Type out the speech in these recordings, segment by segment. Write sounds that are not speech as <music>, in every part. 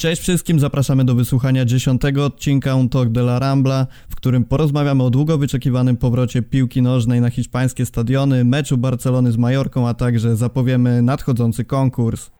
Cześć wszystkim, zapraszamy do wysłuchania dziesiątego odcinka Un Talk de la Rambla, w którym porozmawiamy o długo wyczekiwanym powrocie piłki nożnej na hiszpańskie stadiony, meczu Barcelony z Majorką, a także zapowiemy nadchodzący konkurs.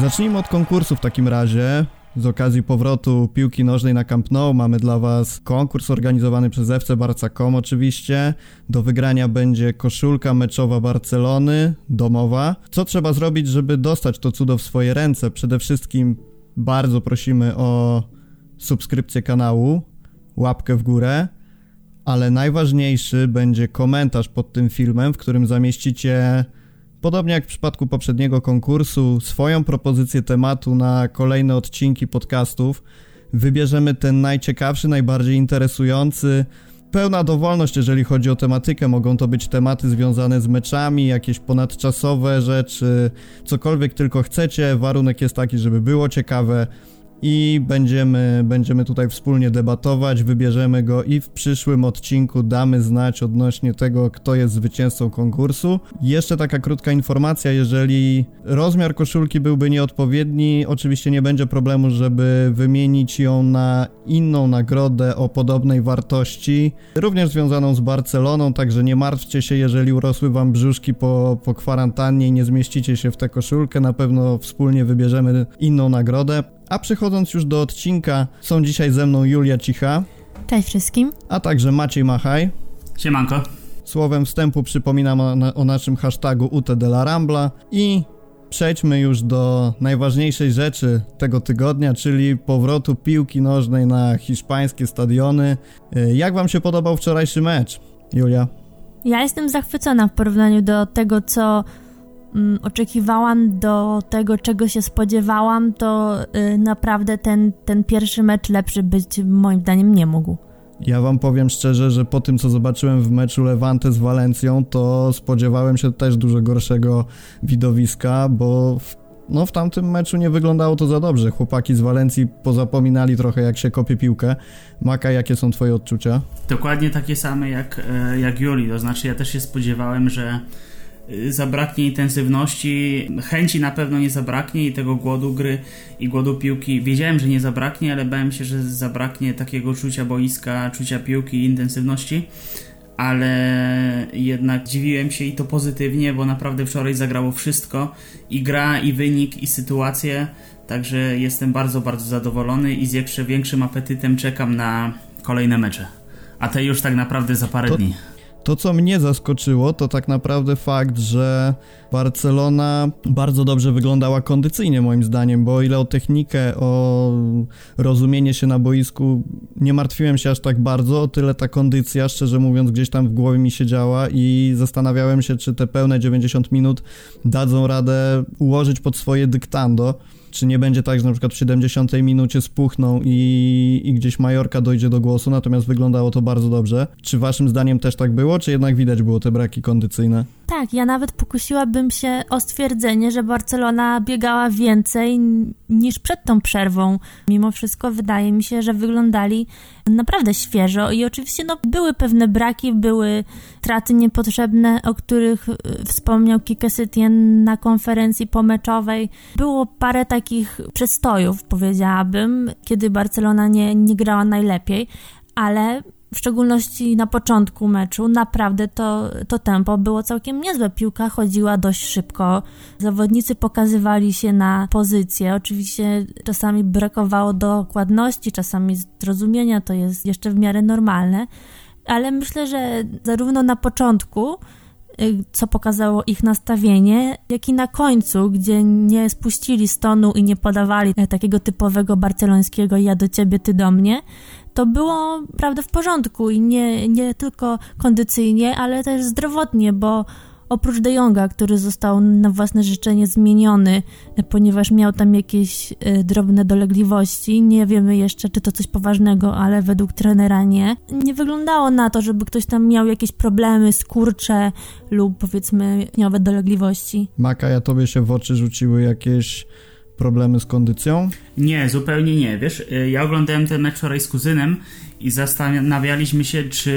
Zacznijmy od konkursu w takim razie. Z okazji powrotu piłki nożnej na Camp Nou mamy dla Was konkurs organizowany przez FC Barca.com oczywiście. Do wygrania będzie koszulka meczowa Barcelony, domowa. Co trzeba zrobić, żeby dostać to cudo w swoje ręce? Przede wszystkim bardzo prosimy o subskrypcję kanału, łapkę w górę, ale najważniejszy będzie komentarz pod tym filmem, w którym zamieścicie Podobnie jak w przypadku poprzedniego konkursu, swoją propozycję tematu na kolejne odcinki podcastów. Wybierzemy ten najciekawszy, najbardziej interesujący. Pełna dowolność, jeżeli chodzi o tematykę. Mogą to być tematy związane z meczami, jakieś ponadczasowe rzeczy, cokolwiek tylko chcecie. Warunek jest taki, żeby było ciekawe i będziemy, będziemy tutaj wspólnie debatować, wybierzemy go i w przyszłym odcinku damy znać odnośnie tego, kto jest zwycięzcą konkursu. Jeszcze taka krótka informacja, jeżeli rozmiar koszulki byłby nieodpowiedni, oczywiście nie będzie problemu, żeby wymienić ją na inną nagrodę o podobnej wartości, również związaną z Barceloną, także nie martwcie się, jeżeli urosły wam brzuszki po, po kwarantannie i nie zmieścicie się w tę koszulkę, na pewno wspólnie wybierzemy inną nagrodę. A przechodząc już do odcinka, są dzisiaj ze mną Julia Cicha. Cześć wszystkim. A także Maciej Machaj. Siemanko. Słowem wstępu przypominam o, o naszym hashtagu UT de la Rambla i przejdźmy już do najważniejszej rzeczy tego tygodnia, czyli powrotu piłki nożnej na hiszpańskie stadiony. Y, jak wam się podobał wczorajszy mecz, Julia? Ja jestem zachwycona w porównaniu do tego, co mm, oczekiwałam, do tego, czego się spodziewałam, to y, naprawdę ten, ten pierwszy mecz lepszy być moim zdaniem nie mógł. Ja wam powiem szczerze, że po tym, co zobaczyłem w meczu Levante z Walencją, to spodziewałem się też dużo gorszego widowiska, bo w, no, w tamtym meczu nie wyglądało to za dobrze. Chłopaki z Walencji pozapominali trochę, jak się kopie piłkę. Maka, jakie są twoje odczucia? Dokładnie takie same jak, e, jak Juli, to znaczy ja też się spodziewałem, że zabraknie intensywności, chęci na pewno nie zabraknie i tego głodu gry i głodu piłki. Wiedziałem, że nie zabraknie, ale bałem się, że zabraknie takiego czucia boiska, czucia piłki i intensywności. Ale jednak dziwiłem się i to pozytywnie, bo naprawdę wczoraj zagrało wszystko i gra, i wynik, i sytuacje. Także jestem bardzo, bardzo zadowolony i z jeszcze większym apetytem czekam na kolejne mecze. A te już tak naprawdę za parę to, dni. To, co mnie zaskoczyło, to tak naprawdę fakt, że Barcelona bardzo dobrze wyglądała kondycyjnie, moim zdaniem, bo o ile o technikę, o rozumienie się na boisku nie martwiłem się aż tak bardzo, o tyle ta kondycja, szczerze mówiąc, gdzieś tam w głowie mi siedziała i zastanawiałem się, czy te pełne 90 minut dadzą radę ułożyć pod swoje dyktando. Czy nie będzie tak, że na przykład w 70 minucie spuchną i, i gdzieś Majorka dojdzie do głosu, natomiast wyglądało to bardzo dobrze. Czy waszym zdaniem też tak było, czy jednak widać było te braki kondycyjne? Tak, ja nawet pokusiłabym się o stwierdzenie, że Barcelona biegała więcej niż przed tą przerwą. Mimo wszystko wydaje mi się, że wyglądali naprawdę świeżo i oczywiście no, były pewne braki, były traty niepotrzebne, o których y, wspomniał Kike Setien na konferencji pomeczowej. Było parę takich przestojów, powiedziałabym, kiedy Barcelona nie, nie grała najlepiej, ale w szczególności na początku meczu, naprawdę to, to tempo było całkiem niezłe. Piłka chodziła dość szybko, zawodnicy pokazywali się na pozycję. Oczywiście czasami brakowało dokładności, czasami zrozumienia, to jest jeszcze w miarę normalne, ale myślę, że zarówno na początku, co pokazało ich nastawienie, jak i na końcu, gdzie nie spuścili stonu i nie podawali takiego typowego barcelońskiego ja do ciebie, ty do mnie, to było prawda w porządku i nie, nie tylko kondycyjnie, ale też zdrowotnie, bo oprócz De Jonga, który został na własne życzenie zmieniony, ponieważ miał tam jakieś y, drobne dolegliwości, nie wiemy jeszcze, czy to coś poważnego, ale według trenera nie. Nie wyglądało na to, żeby ktoś tam miał jakieś problemy, skurcze lub powiedzmy nowe dolegliwości. Maka, ja tobie się w oczy rzuciły jakieś problemy z kondycją? Nie, zupełnie nie. Wiesz, y, ja oglądałem ten mecz wczoraj z kuzynem i zastanawialiśmy się, czy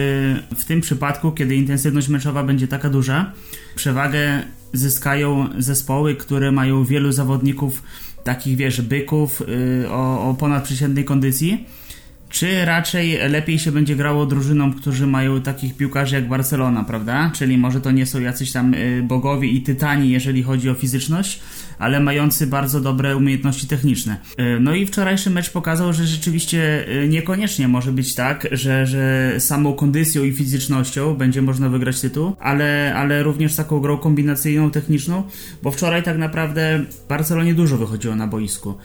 w tym przypadku, kiedy intensywność meczowa będzie taka duża, przewagę zyskają zespoły, które mają wielu zawodników, takich wiesz, byków yy, o, o ponadprzeciętnej kondycji czy raczej lepiej się będzie grało drużynom, którzy mają takich piłkarzy jak Barcelona, prawda? Czyli może to nie są jacyś tam y, bogowie i tytani, jeżeli chodzi o fizyczność, ale mający bardzo dobre umiejętności techniczne. Y, no i wczorajszy mecz pokazał, że rzeczywiście y, niekoniecznie może być tak, że, że samą kondycją i fizycznością będzie można wygrać tytuł, ale, ale również taką grą kombinacyjną, techniczną, bo wczoraj tak naprawdę Barcelonie dużo wychodziło na boisku.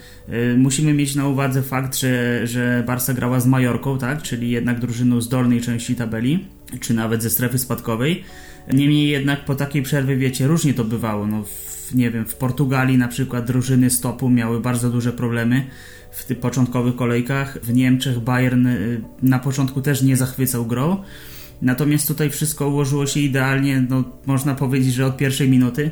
Musimy mieć na uwadze fakt, że, że Barca grała z Majorką, tak, czyli jednak drużyną z dolnej części tabeli, czy nawet ze strefy spadkowej. Niemniej jednak po takiej przerwie, wiecie, różnie to bywało. No, w, nie wiem, w Portugalii na przykład drużyny stopu miały bardzo duże problemy w tych początkowych kolejkach. W Niemczech Bayern y, na początku też nie zachwycał grą. Natomiast tutaj wszystko ułożyło się idealnie, no, można powiedzieć, że od pierwszej minuty,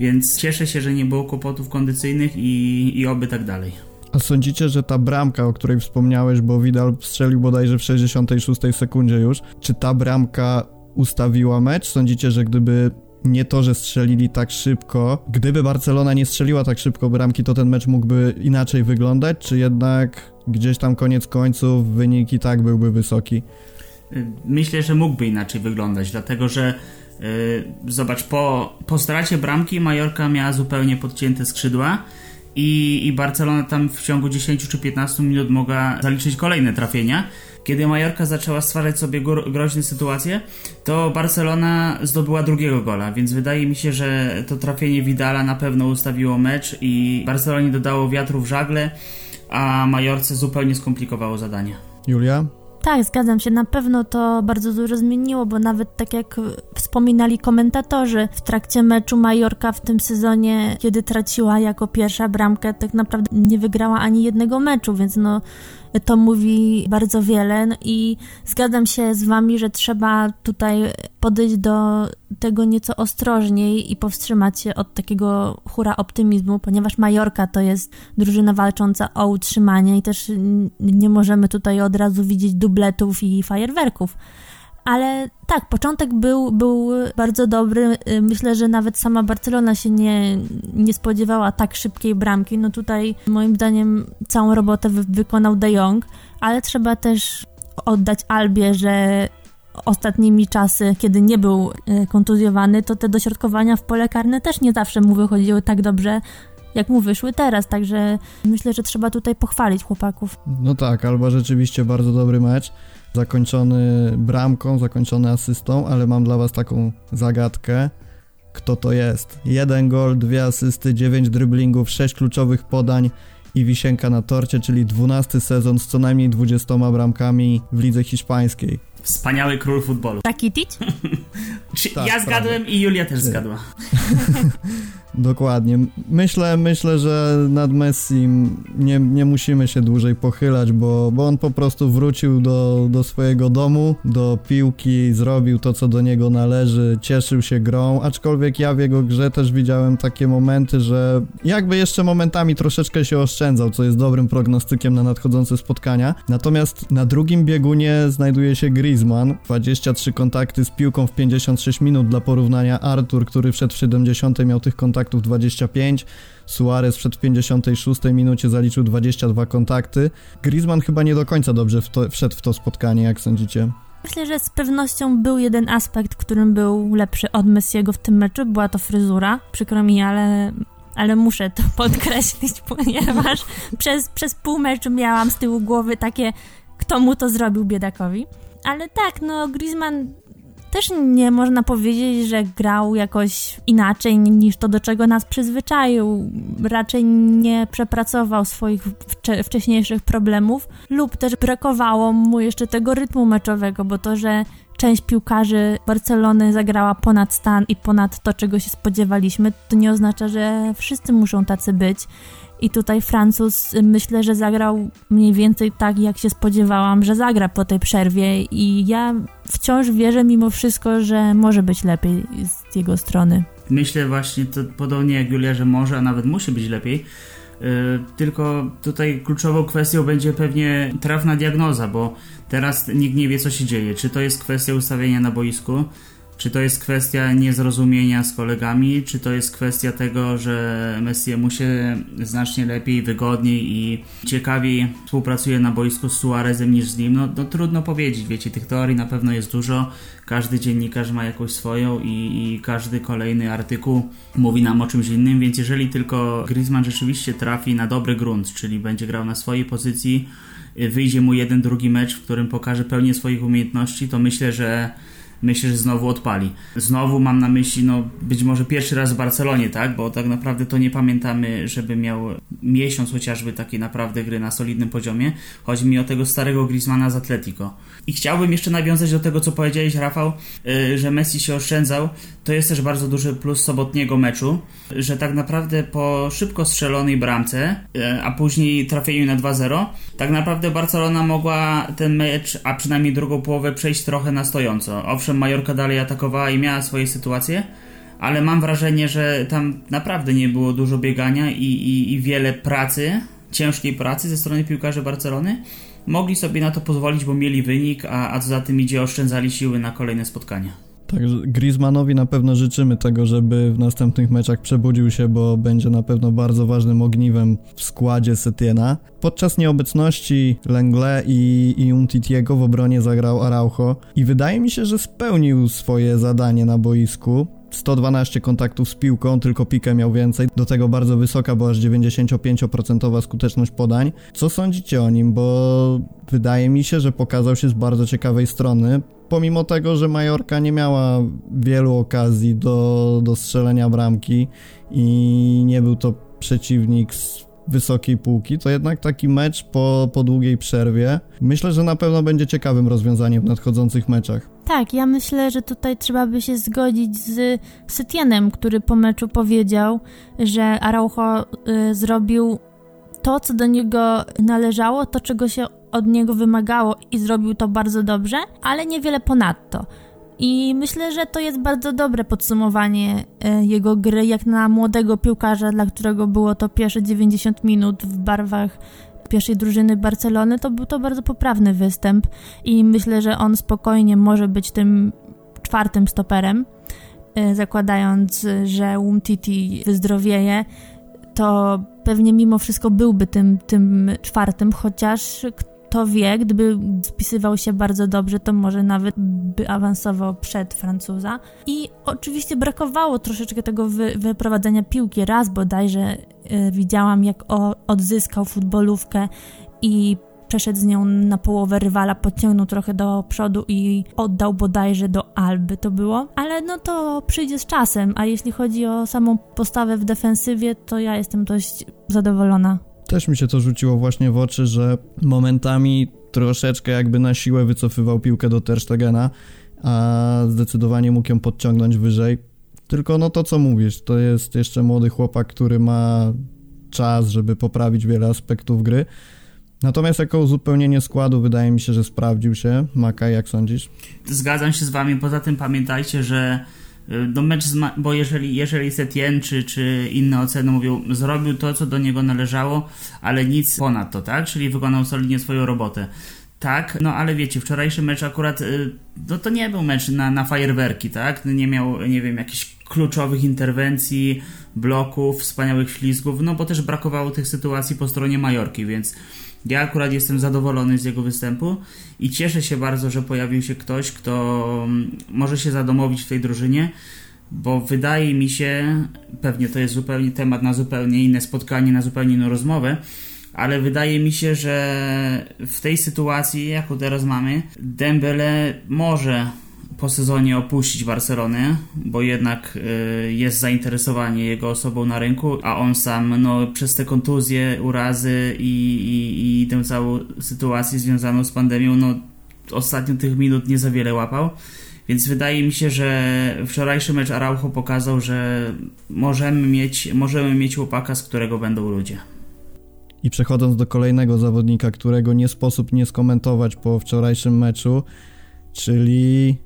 więc cieszę się, że nie było kłopotów kondycyjnych i, i oby tak dalej. A sądzicie, że ta bramka, o której wspomniałeś, bo Vidal strzelił bodajże w 66 sekundzie już, czy ta bramka ustawiła mecz? Sądzicie, że gdyby nie to, że strzelili tak szybko, gdyby Barcelona nie strzeliła tak szybko bramki, to ten mecz mógłby inaczej wyglądać, czy jednak gdzieś tam koniec końców wynik i tak byłby wysoki? Myślę, że mógłby inaczej wyglądać, dlatego że yy, zobacz, po, po stracie bramki Majorka miała zupełnie podcięte skrzydła i, i Barcelona tam w ciągu 10 czy 15 minut mogła zaliczyć kolejne trafienia. Kiedy Majorka zaczęła stwarzać sobie groźne sytuacje, to Barcelona zdobyła drugiego gola, więc wydaje mi się, że to trafienie Vidala na pewno ustawiło mecz i Barcelonie dodało wiatru w żagle, a Majorce zupełnie skomplikowało zadanie. Julia? Tak, zgadzam się. Na pewno to bardzo dużo zmieniło, bo nawet tak jak wspominali komentatorzy, w trakcie meczu Majorka w tym sezonie, kiedy traciła jako pierwsza bramkę, tak naprawdę nie wygrała ani jednego meczu, więc no to mówi bardzo wiele no i zgadzam się z Wami, że trzeba tutaj podejść do tego nieco ostrożniej i powstrzymać się od takiego hura optymizmu, ponieważ Majorka to jest drużyna walcząca o utrzymanie i też nie możemy tutaj od razu widzieć dubletów i fajerwerków. Ale tak, początek był, był bardzo dobry. Myślę, że nawet sama Barcelona się nie, nie spodziewała tak szybkiej bramki. No tutaj moim zdaniem całą robotę wykonał De Jong, ale trzeba też oddać Albie, że ostatnimi czasy, kiedy nie był e, kontuzjowany, to te dośrodkowania w pole karne też nie zawsze mu wychodziły tak dobrze, jak mu wyszły teraz, także myślę, że trzeba tutaj pochwalić chłopaków. No tak, Alba rzeczywiście bardzo dobry mecz zakończony bramką, zakończony asystą, ale mam dla was taką zagadkę. Kto to jest? Jeden gol, dwie asysty, dziewięć driblingów, sześć kluczowych podań i wisienka na torcie, czyli dwunasty sezon z co najmniej dwudziestoma bramkami w lidze hiszpańskiej. Wspaniały król futbolu. Rakitic? <laughs> tak, ja zgadłem i Julia też zgadła. <laughs> Dokładnie. Myślę, myślę, że nad Messi nie, nie musimy się dłużej pochylać, bo, bo on po prostu wrócił do, do swojego domu, do piłki, zrobił to, co do niego należy, cieszył się grą, aczkolwiek ja w jego grze też widziałem takie momenty, że jakby jeszcze momentami troszeczkę się oszczędzał, co jest dobrym prognostykiem na nadchodzące spotkania. Natomiast na drugim biegunie znajduje się Griezmann, 23 kontakty z piłką w 56 minut dla porównania Artur, który wszedł w 70 miał tych kontaktów kontaktów 25, Suarez przed 56 minucie zaliczył 22 kontakty. Griezmann chyba nie do końca dobrze w to, wszedł w to spotkanie, jak sądzicie? Myślę, że z pewnością był jeden aspekt, którym był lepszy od Messiego w tym meczu, była to fryzura. Przykro mi, ale ale muszę to <laughs> podkreślić, ponieważ przez, przez pół meczu miałam z tyłu głowy takie, kto mu to zrobił biedakowi. Ale tak, no Griezmann też nie można powiedzieć, że grał jakoś inaczej niż to, do czego nas przyzwyczaił. Raczej nie przepracował swoich wcześniejszych problemów, lub też brakowało mu jeszcze tego rytmu meczowego, bo to, że część piłkarzy Barcelony zagrała ponad stan i ponad to, czego się spodziewaliśmy, to nie oznacza, że wszyscy muszą tacy być. I tutaj Francuz myślę, że zagrał mniej więcej tak, jak się spodziewałam, że zagra po tej przerwie. I ja wciąż wierzę mimo wszystko, że może być lepiej z jego strony. Myślę właśnie to podobnie jak Julia, że może, a nawet musi być lepiej. tylko tutaj kluczową kwestią będzie pewnie trafna diagnoza, bo teraz nikt nie wie co się dzieje. Czy to jest kwestia ustawienia na boisku, czy to jest kwestia niezrozumienia z kolegami, czy to jest kwestia tego, że Messiemu się znacznie lepiej, wygodniej i ciekawiej współpracuje na boisku z Suarezem niż z nim? No, no trudno powiedzieć, wiecie, tych teorii na pewno jest dużo, każdy dziennikarz ma jakąś swoją i, i każdy kolejny artykuł mówi nam o czymś innym, więc jeżeli tylko Griezmann rzeczywiście trafi na dobry grunt, czyli będzie grał na swojej pozycji, wyjdzie mu jeden, drugi mecz, w którym pokaże pełnię swoich umiejętności, to myślę, że myślę, że znowu odpali. Znowu mam na myśli, no być może pierwszy raz w Barcelonie, tak? Bo tak naprawdę to nie pamiętamy, żeby miał miesiąc chociażby takiej naprawdę gry na solidnym poziomie. Chodzi mi o tego starego Griezmana z Atletico. I chciałbym jeszcze nawiązać do tego, co powiedziałeś, Rafał, y, że Messi się oszczędzał. To jest też bardzo duży plus sobotniego meczu, że tak naprawdę po szybko strzelonej bramce, y, a później trafieniu na 2-0, tak naprawdę Barcelona mogła ten mecz, a przynajmniej drugą połowę przejść trochę na stojąco. Owszem, Majorka dalej atakowała i miała swoje sytuacje, ale mam wrażenie, że tam naprawdę nie było dużo biegania i, i, i wiele pracy, ciężkiej pracy ze strony piłkarzy Barcelony mogli sobie na to pozwolić, bo mieli wynik, a, a co za tym idzie, oszczędzali siły na kolejne spotkania. Także Griezmannowi na pewno życzymy tego, żeby w następnych meczach przebudził się, bo będzie na pewno bardzo ważnym ogniwem w składzie Setiena. Podczas nieobecności Lengle i, i Umtitiego w obronie zagrał Araujo i wydaje mi się, że spełnił swoje zadanie na boisku. 112 kontaktów z piłką, tylko Pikę miał więcej. Do tego bardzo wysoka, bo aż 95% skuteczność podań. Co sądzicie o nim? Bo wydaje mi się, że pokazał się z bardzo ciekawej strony. Pomimo tego, że Majorka nie miała wielu okazji do, do strzelenia bramki i nie był to przeciwnik z wysokiej półki, to jednak taki mecz po, po długiej przerwie myślę, że na pewno będzie ciekawym rozwiązaniem w nadchodzących meczach. Tak, ja myślę, że tutaj trzeba by się zgodzić z Setienem, który po meczu powiedział, że Araujo y, zrobił to, co do niego należało, to, czego się od niego wymagało i zrobił to bardzo dobrze, ale niewiele ponadto. I myślę, że to jest bardzo dobre podsumowanie e, jego gry, jak na młodego piłkarza, dla którego było to pierwsze 90 minut w barwach pierwszej drużyny Barcelony, to był to bardzo poprawny występ i myślę, że on spokojnie może być tym czwartym stoperem, e, zakładając, że Umtiti wyzdrowieje, to pewnie mimo wszystko byłby tym, tym czwartym, chociaż to wie, gdyby spisywał się bardzo dobrze, to może nawet by awansował przed Francuza. I oczywiście brakowało troszeczkę tego wy, wyprowadzenia piłki. Raz bodajże y, widziałam, jak odzyskał futbolówkę i przeszedł z nią na połowę rywala, podciągnął trochę do przodu i oddał bodajże do Alby to było. Ale no to przyjdzie z czasem, a jeśli chodzi o samą postawę w defensywie, to ja jestem dość zadowolona też mi się to rzuciło właśnie w oczy, że momentami troszeczkę jakby na siłę wycofywał piłkę do Terstegena, a zdecydowanie mógł ją podciągnąć wyżej. Tylko no to co mówisz, to jest jeszcze młody chłopak, który ma czas, żeby poprawić wiele aspektów gry. Natomiast jako uzupełnienie składu wydaje mi się, że sprawdził się. Maka, jak sądzisz? Zgadzam się z wami. Poza tym pamiętajcie, że do mecz, bo jeżeli, jeżeli Setien czy, czy inne oceny mówią, zrobił to, co do niego należało, ale nic ponad to, tak? Czyli wykonał solidnie swoją robotę. Tak, no ale wiecie, wczorajszy mecz akurat, y, no to nie był mecz na, na fajerwerki, tak? Nie miał, nie wiem, jakichś kluczowych interwencji, bloków, wspaniałych ślizgów, no bo też brakowało tych sytuacji po stronie Majorki, więc ja akurat jestem zadowolony z jego występu i cieszę się bardzo, że pojawił się ktoś, kto mm, może się zadomowić w tej drużynie, bo wydaje mi się, pewnie to jest zupełnie temat na zupełnie inne spotkanie, na zupełnie inną rozmowę, ale wydaje mi się, że w tej sytuacji, jaką teraz mamy, Dembele może po sezonie opuścić Barcelonę, bo jednak y, jest zainteresowanie jego osobą na rynku, a on sam no, przez te kontuzje, urazy i, i, i tę całą sytuację związaną z pandemią, no ostatnio tych minut nie za wiele łapał. Więc wydaje mi się, że wczorajszy mecz Araujo pokazał, że możemy mieć, możemy mieć chłopaka, z którego będą ludzie. I przechodząc do kolejnego zawodnika, którego nie sposób nie skomentować po wczorajszym meczu, czyli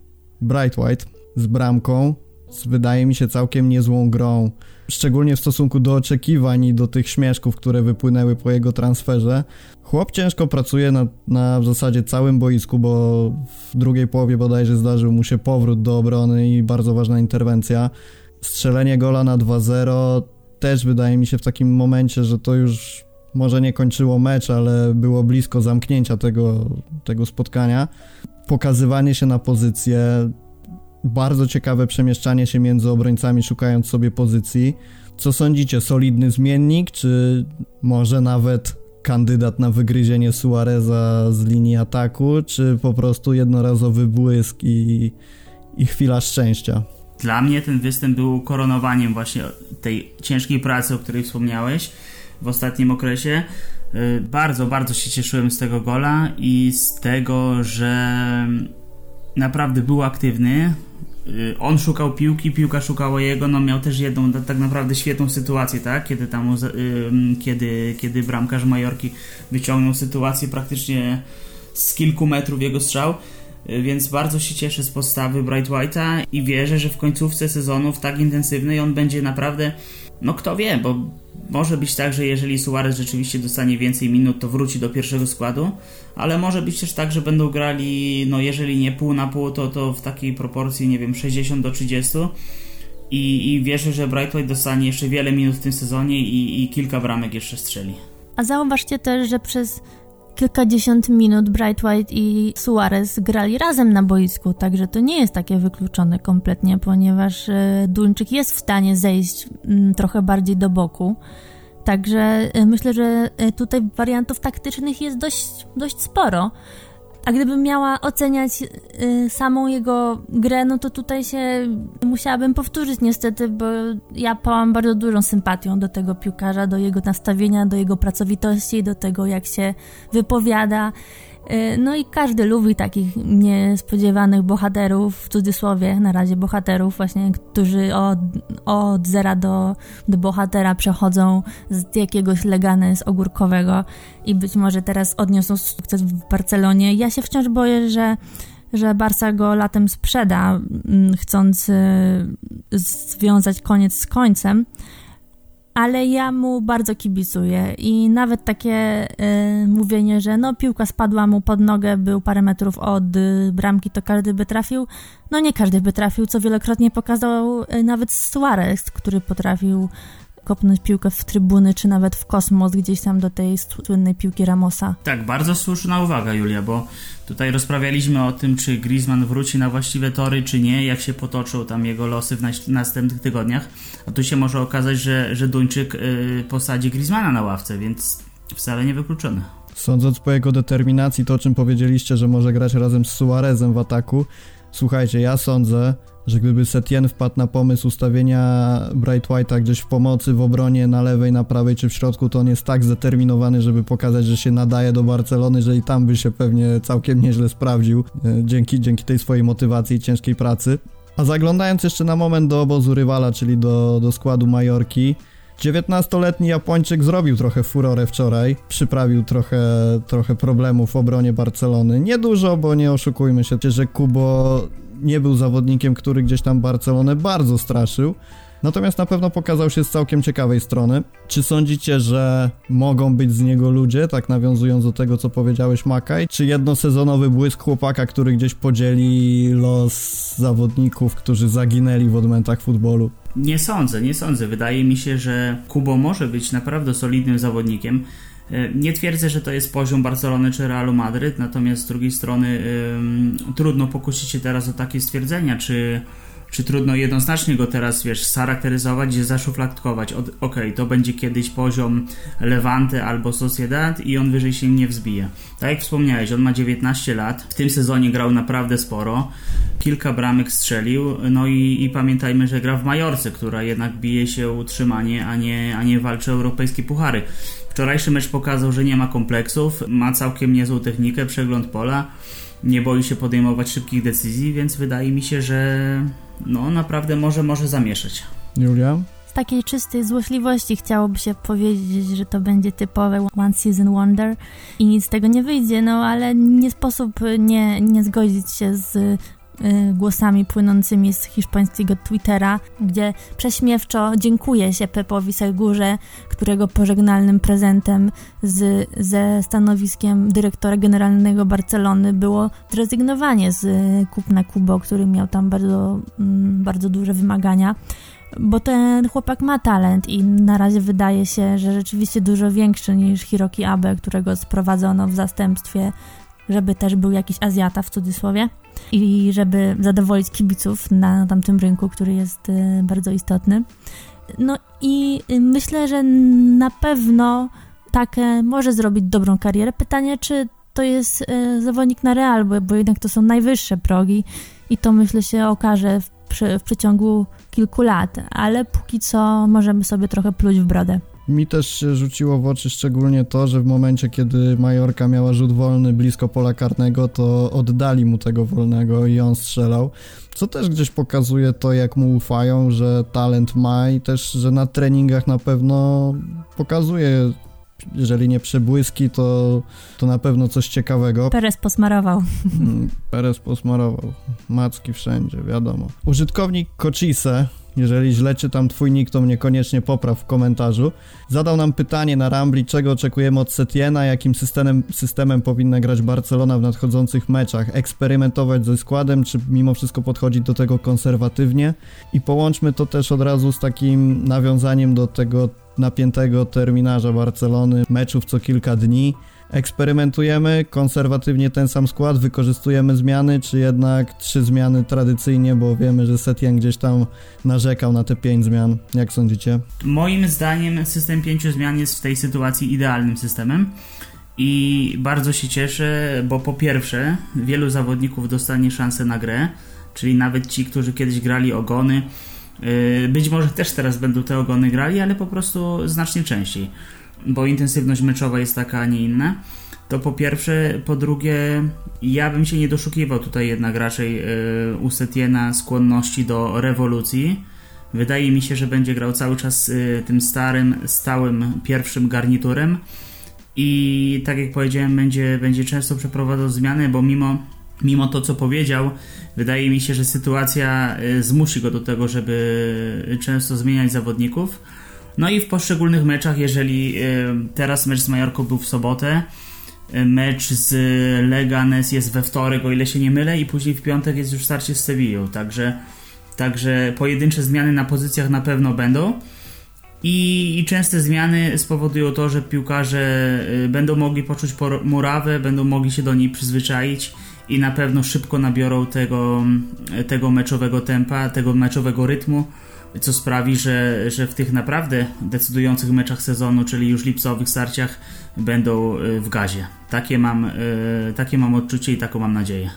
Bright White z bramką. wydaje mi się całkiem niezłą grą. Szczególnie w stosunku do oczekiwań i do tych śmieszków, które wypłynęły po jego transferze. Chłop ciężko pracuje na, na w zasadzie całym boisku, bo w drugiej połowie bodajże zdarzył mu się powrót do obrony i bardzo ważna interwencja. Strzelenie gola na 2-0 też wydaje mi się w takim momencie, że to już może nie kończyło mecz, ale było blisko zamknięcia tego, tego spotkania. Pokazywanie się na pozycję, bardzo ciekawe przemieszczanie się między obrońcami, szukając sobie pozycji. Co sądzicie, solidny zmiennik, czy może nawet kandydat na wygryzienie Suareza z linii ataku, czy po prostu jednorazowy błysk i, i chwila szczęścia? Dla mnie ten występ był koronowaniem właśnie tej ciężkiej pracy, o której wspomniałeś w ostatnim okresie. Y, bardzo, bardzo się cieszyłem z tego gola i z tego, że naprawdę był aktywny. Y, on szukał piłki, piłka szukała jego, no miał też jedną tak naprawdę świetną sytuację, tak? Kiedy tam, kiedy, kiedy bramkarz Majorki wyciągnął sytuację praktycznie z kilku metrów jego strzał. Y, więc bardzo się cieszę z postawy Bright White'a i wierzę, że w końcówce sezonu w tak intensywnej on będzie naprawdę, no kto wie, bo może być tak, że jeżeli Suarez rzeczywiście dostanie więcej minut, to wróci do pierwszego składu, ale może być też tak, że będą grali, no jeżeli nie pół na pół, to, to w takiej proporcji, nie wiem, 60 do 30 i, i wierzę, że Bright White dostanie jeszcze wiele minut w tym sezonie i, i kilka bramek jeszcze strzeli. A zauważcie też, że przez kilkadziesiąt minut Bright White i Suarez grali razem na boisku, także to nie jest takie wykluczone kompletnie, ponieważ e, Duńczyk jest w stanie zejść mm, trochę bardziej do boku. Także e, myślę, że e, tutaj wariantów taktycznych jest dość, dość sporo. A gdybym miała oceniać y, samą jego grę, no to tutaj się musiałabym powtórzyć niestety, bo ja pałam bardzo dużą sympatią do tego piłkarza, do jego nastawienia, do jego pracowitości, do tego jak się wypowiada. Y, no i każdy lubi takich niespodziewanych bohaterów, w cudzysłowie na razie bohaterów, właśnie, którzy od, od zera do, do bohatera przechodzą z jakiegoś legany z ogórkowego i być może teraz odniosą sukces w Barcelonie. Ja się wciąż boję, że że Barca go latem sprzeda, mm, chcąc y, związać koniec z końcem ale ja mu bardzo kibicuję i nawet takie y, mówienie, że no piłka spadła mu pod nogę, był parę metrów od y, bramki, to każdy by trafił. No nie każdy by trafił, co wielokrotnie pokazał y, nawet Suarez, który potrafił kopnąć piłkę w trybuny, czy nawet w kosmos, gdzieś tam do tej słynnej piłki Ramosa. Tak, bardzo słuszna uwaga, Julia, bo tutaj rozprawialiśmy o tym, czy Griezmann wróci na właściwe tory, czy nie, jak się potoczą tam jego losy w następnych tygodniach. A tu się może okazać, że, że Duńczyk yy, posadzi Griezmana na ławce, więc wcale nie wykluczone. Sądząc po jego determinacji, to o czym powiedzieliście, że może grać razem z Suarezem w ataku, słuchajcie, ja sądzę, że gdyby Setien wpadł na pomysł ustawienia Bright White'a gdzieś w pomocy, w obronie, na lewej, na prawej czy w środku, to on jest tak zdeterminowany, żeby pokazać, że się nadaje do Barcelony, że i tam by się pewnie całkiem nieźle sprawdził e, dzięki, dzięki tej swojej motywacji i ciężkiej pracy. A zaglądając jeszcze na moment do obozu rywala, czyli do, do składu Majorki, 19-letni Japończyk zrobił trochę furorę wczoraj, przyprawił trochę, trochę problemów w obronie Barcelony. Niedużo, bo nie oszukujmy się, że Kubo nie był zawodnikiem, który gdzieś tam Barcelonę bardzo straszył. Natomiast na pewno pokazał się z całkiem ciekawej strony. Czy sądzicie, że mogą być z niego ludzie, tak nawiązując do tego, co powiedziałeś Makaj? Czy jednosezonowy błysk chłopaka, który gdzieś podzieli los zawodników, którzy zaginęli w odmętach futbolu? Nie sądzę, nie sądzę. Wydaje mi się, że Kubo może być naprawdę solidnym zawodnikiem. E, nie twierdzę, że to jest poziom Barcelony czy Realu Madryt, natomiast z drugiej strony trudno pokusić się teraz o takie stwierdzenia, czy, czy trudno jednoznacznie go teraz, wiesz, scharakteryzować, zaszufladkować. Okej, okay, to będzie kiedyś poziom Levante albo Sociedad i on wyżej się nie wzbije. Tak jak wspomniałeś, on ma 19 lat, w tym sezonie grał naprawdę sporo, kilka bramek strzelił, no i, i pamiętajmy, że gra w Majorce, która jednak bije się utrzymanie, a nie, a nie walczy o europejskie puchary. Wczorajszy mecz pokazał, że nie ma kompleksów, ma całkiem niezłą technikę, przegląd pola, nie boi się podejmować szybkich decyzji, więc wydaje mi się, że no naprawdę może, może zamieszać. Julia? Z takiej czystej złośliwości chciałoby się powiedzieć, że to będzie typowe One Season Wonder i nic z tego nie wyjdzie, no ale nie sposób nie, nie zgodzić się z głosami płynącymi z hiszpańskiego Twittera, gdzie prześmiewczo dziękuję się Pepowi Segurze, którego pożegnalnym prezentem z, ze stanowiskiem dyrektora generalnego Barcelony było zrezygnowanie z kupna Kubo, który miał tam bardzo, mm, bardzo duże wymagania. Bo ten chłopak ma talent i na razie wydaje się, że rzeczywiście dużo większy niż Hiroki Abe, którego sprowadzono w zastępstwie, żeby też był jakiś Azjata w cudzysłowie i żeby zadowolić kibiców na tamtym rynku, który jest y, bardzo istotny. No i myślę, że na pewno takie może zrobić dobrą karierę. Pytanie, czy to jest y, zawodnik na Real, bo, bo jednak to są najwyższe progi i to myślę się okaże w, przy, w przeciągu kilku lat, ale póki co możemy sobie trochę pluć w brodę. Mi też się rzuciło w oczy szczególnie to, że w momencie, kiedy Majorka miała rzut wolny blisko pola karnego, to oddali mu tego wolnego i on strzelał. Co też gdzieś pokazuje to, jak mu ufają, że talent ma i też, że na treningach na pewno pokazuje jeżeli nie przebłyski, to, to na pewno coś ciekawego. Perez posmarował. Mm, Perez posmarował. Macki wszędzie, wiadomo. Użytkownik Kochise, jeżeli źle czytam twój nick, to mnie koniecznie popraw w komentarzu, zadał nam pytanie na Rambli, czego oczekujemy od Setiena, jakim systemem, systemem powinna grać Barcelona w nadchodzących meczach. Eksperymentować ze składem, czy mimo wszystko podchodzić do tego konserwatywnie? I połączmy to też od razu z takim nawiązaniem do tego napiętego terminarza Barcelony, meczów co kilka dni. Eksperymentujemy konserwatywnie ten sam skład, wykorzystujemy zmiany, czy jednak trzy zmiany tradycyjnie, bo wiemy, że Setien gdzieś tam narzekał na te pięć zmian. Jak sądzicie? Moim zdaniem system pięciu zmian jest w tej sytuacji idealnym systemem. I bardzo się cieszę, bo po pierwsze, wielu zawodników dostanie szansę na grę, czyli nawet ci, którzy kiedyś grali ogony, Yy, być może też teraz będą te ogony grali, ale po prostu znacznie częściej, bo intensywność meczowa jest taka, a nie inna. To po pierwsze, po drugie, ja bym się nie doszukiwał tutaj jednak raczej yy, u Setiena skłonności do rewolucji. Wydaje mi się, że będzie grał cały czas yy, tym starym, stałym pierwszym garniturem i tak jak powiedziałem, będzie, będzie często przeprowadzał zmiany, bo mimo mimo to, co powiedział, wydaje mi się, że sytuacja y, zmusi go do tego, żeby często zmieniać zawodników. No i w poszczególnych meczach, jeżeli y, teraz mecz z Majorką był w sobotę, y, mecz z Leganes jest we wtorek, o ile się nie mylę, i później w piątek jest już starcie z Sevillą, także, także pojedyncze zmiany na pozycjach na pewno będą. I, I, częste zmiany spowodują to, że piłkarze będą mogli poczuć murawę, będą mogli się do niej przyzwyczaić i na pewno szybko nabiorą tego, tego meczowego tempa, tego meczowego rytmu, co sprawi, że, że w tych naprawdę decydujących meczach sezonu, czyli już lipcowych starciach, będą e, w gazie. Takie mam, e, takie mam odczucie i taką mam nadzieję.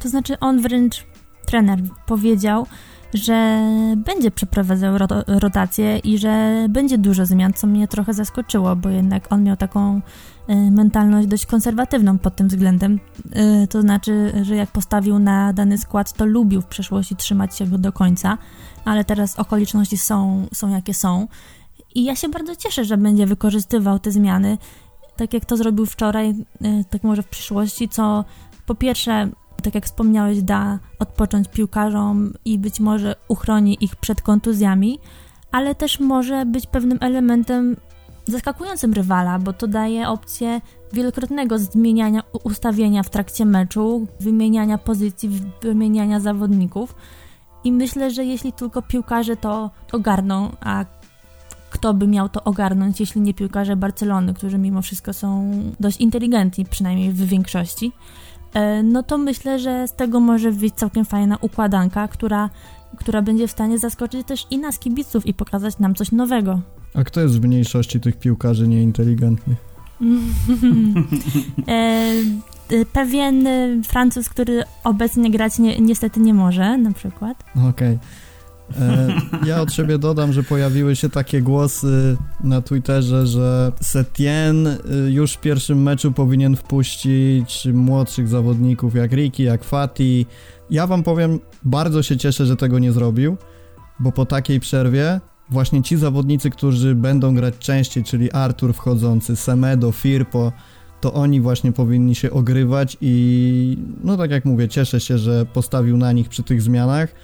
To znaczy, on wręcz, trener, powiedział, że będzie przeprowadzał rotację i że będzie dużo zmian, co mnie trochę zaskoczyło, bo jednak on miał taką y, mentalność dość konserwatywną pod tym względem. Y, to znaczy, że jak postawił na dany skład, to lubił w przeszłości trzymać się go do końca, ale teraz okoliczności są, są jakie są. I ja się bardzo cieszę, że będzie wykorzystywał te zmiany, tak jak to zrobił wczoraj, y, tak może w przyszłości, co po pierwsze tak jak wspomniałeś, da odpocząć piłkarzom i być może uchroni ich przed kontuzjami, ale też może być pewnym elementem zaskakującym rywala, bo to daje opcję wielokrotnego zmieniania ustawienia w trakcie meczu, wymieniania pozycji, wymieniania zawodników. I myślę, że jeśli tylko piłkarze to ogarną, a kto by miał to ogarnąć, jeśli nie piłkarze Barcelony, którzy mimo wszystko są dość inteligentni, przynajmniej w większości, E, no to myślę, że z tego może wyjść całkiem fajna układanka, która, która będzie w stanie zaskoczyć też i nas kibiców i pokazać nam coś nowego. A kto jest w mniejszości tych piłkarzy nieinteligentnych? <laughs> E, e, pewien Francuz, który obecnie grać nie, niestety nie może, na przykład. Okej. Okay. E, ja od siebie dodam, że pojawiły się takie głosy na Twitterze, że Setien y, już w pierwszym meczu powinien wpuścić młodszych zawodników jak Ricky, jak Fati. Ja wam powiem, bardzo się cieszę, że tego nie zrobił, bo po takiej przerwie właśnie ci zawodnicy, którzy będą grać częściej, czyli Artur wchodzący, Semedo, Firpo, to oni właśnie powinni się ogrywać i no tak jak mówię, cieszę się, że postawił na nich przy tych zmianach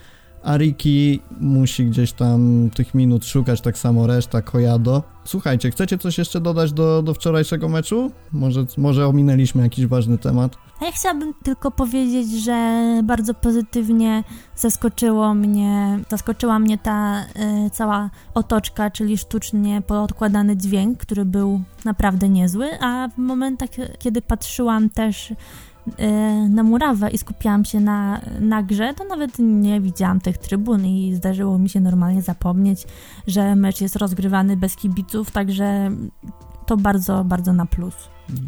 a Ricky musi gdzieś tam tych minut szukać, tak samo reszta, Kojado. Słuchajcie, chcecie coś jeszcze dodać do, do wczorajszego meczu? Może, może ominęliśmy jakiś ważny temat? A ja chciałabym tylko powiedzieć, że bardzo pozytywnie zaskoczyło mnie, zaskoczyła mnie ta y, cała otoczka, czyli sztucznie podkładany dźwięk, który był naprawdę niezły, a w momentach, kiedy patrzyłam też E, na murawę i skupiałam się na, na grze, to nawet nie widziałam tych trybun i zdarzyło mi się normalnie zapomnieć, że mecz jest rozgrywany bez kibiców, także to bardzo, bardzo na plus.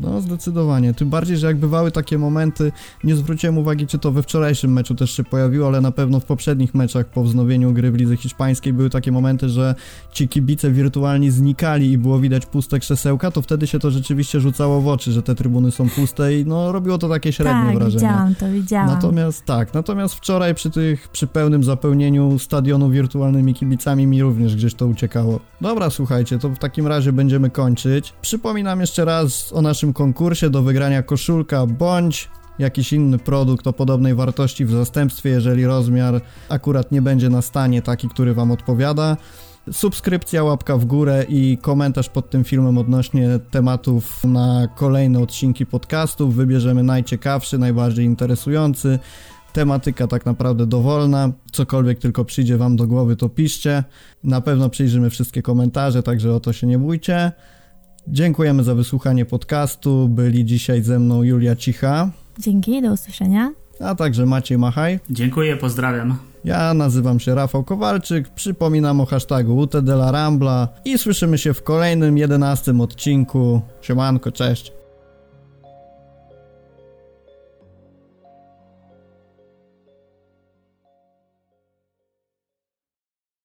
No, zdecydowanie. Tym bardziej, że jak bywały takie momenty, nie zwróciłem uwagi, czy to we wczorajszym meczu też się pojawiło, ale na pewno w poprzednich meczach po wznowieniu gry w lidze hiszpańskiej były takie momenty, że ci kibice wirtualnie znikali i było widać puste krzesełka, to wtedy się to rzeczywiście rzucało w oczy, że te trybuny są puste i no robiło to takie średnie tak, wrażenie. widziałam to, widziałam. Natomiast tak, natomiast wczoraj przy tych, przy pełnym zapełnieniu stadionu wirtualnymi kibicami mi również gdzieś to uciekało. Dobra, słuchajcie, to w takim razie będziemy kończyć. Przypominam jeszcze raz o naszym konkursie do wygrania koszulka bądź jakiś inny produkt o podobnej wartości w zastępstwie, jeżeli rozmiar akurat nie będzie na stanie taki, który Wam odpowiada. Subskrypcja, łapka w górę i komentarz pod tym filmem odnośnie tematów na kolejne odcinki podcastów. Wybierzemy najciekawszy, najbardziej interesujący. Tematyka tak naprawdę dowolna. Cokolwiek tylko przyjdzie Wam do głowy, to piszcie. Na pewno przyjrzymy wszystkie komentarze, także o to się nie bójcie. Dziękujemy za wysłuchanie podcastu. Byli dzisiaj ze mną Julia Cicha. Dzięki, do usłyszenia. A także Maciej Machaj. Dziękuję, pozdrawiam. Ja nazywam się Rafał Kowalczyk, przypominam o hashtagu UT de la Rambla i słyszymy się w kolejnym, jedenastym odcinku. Siemanko, cześć.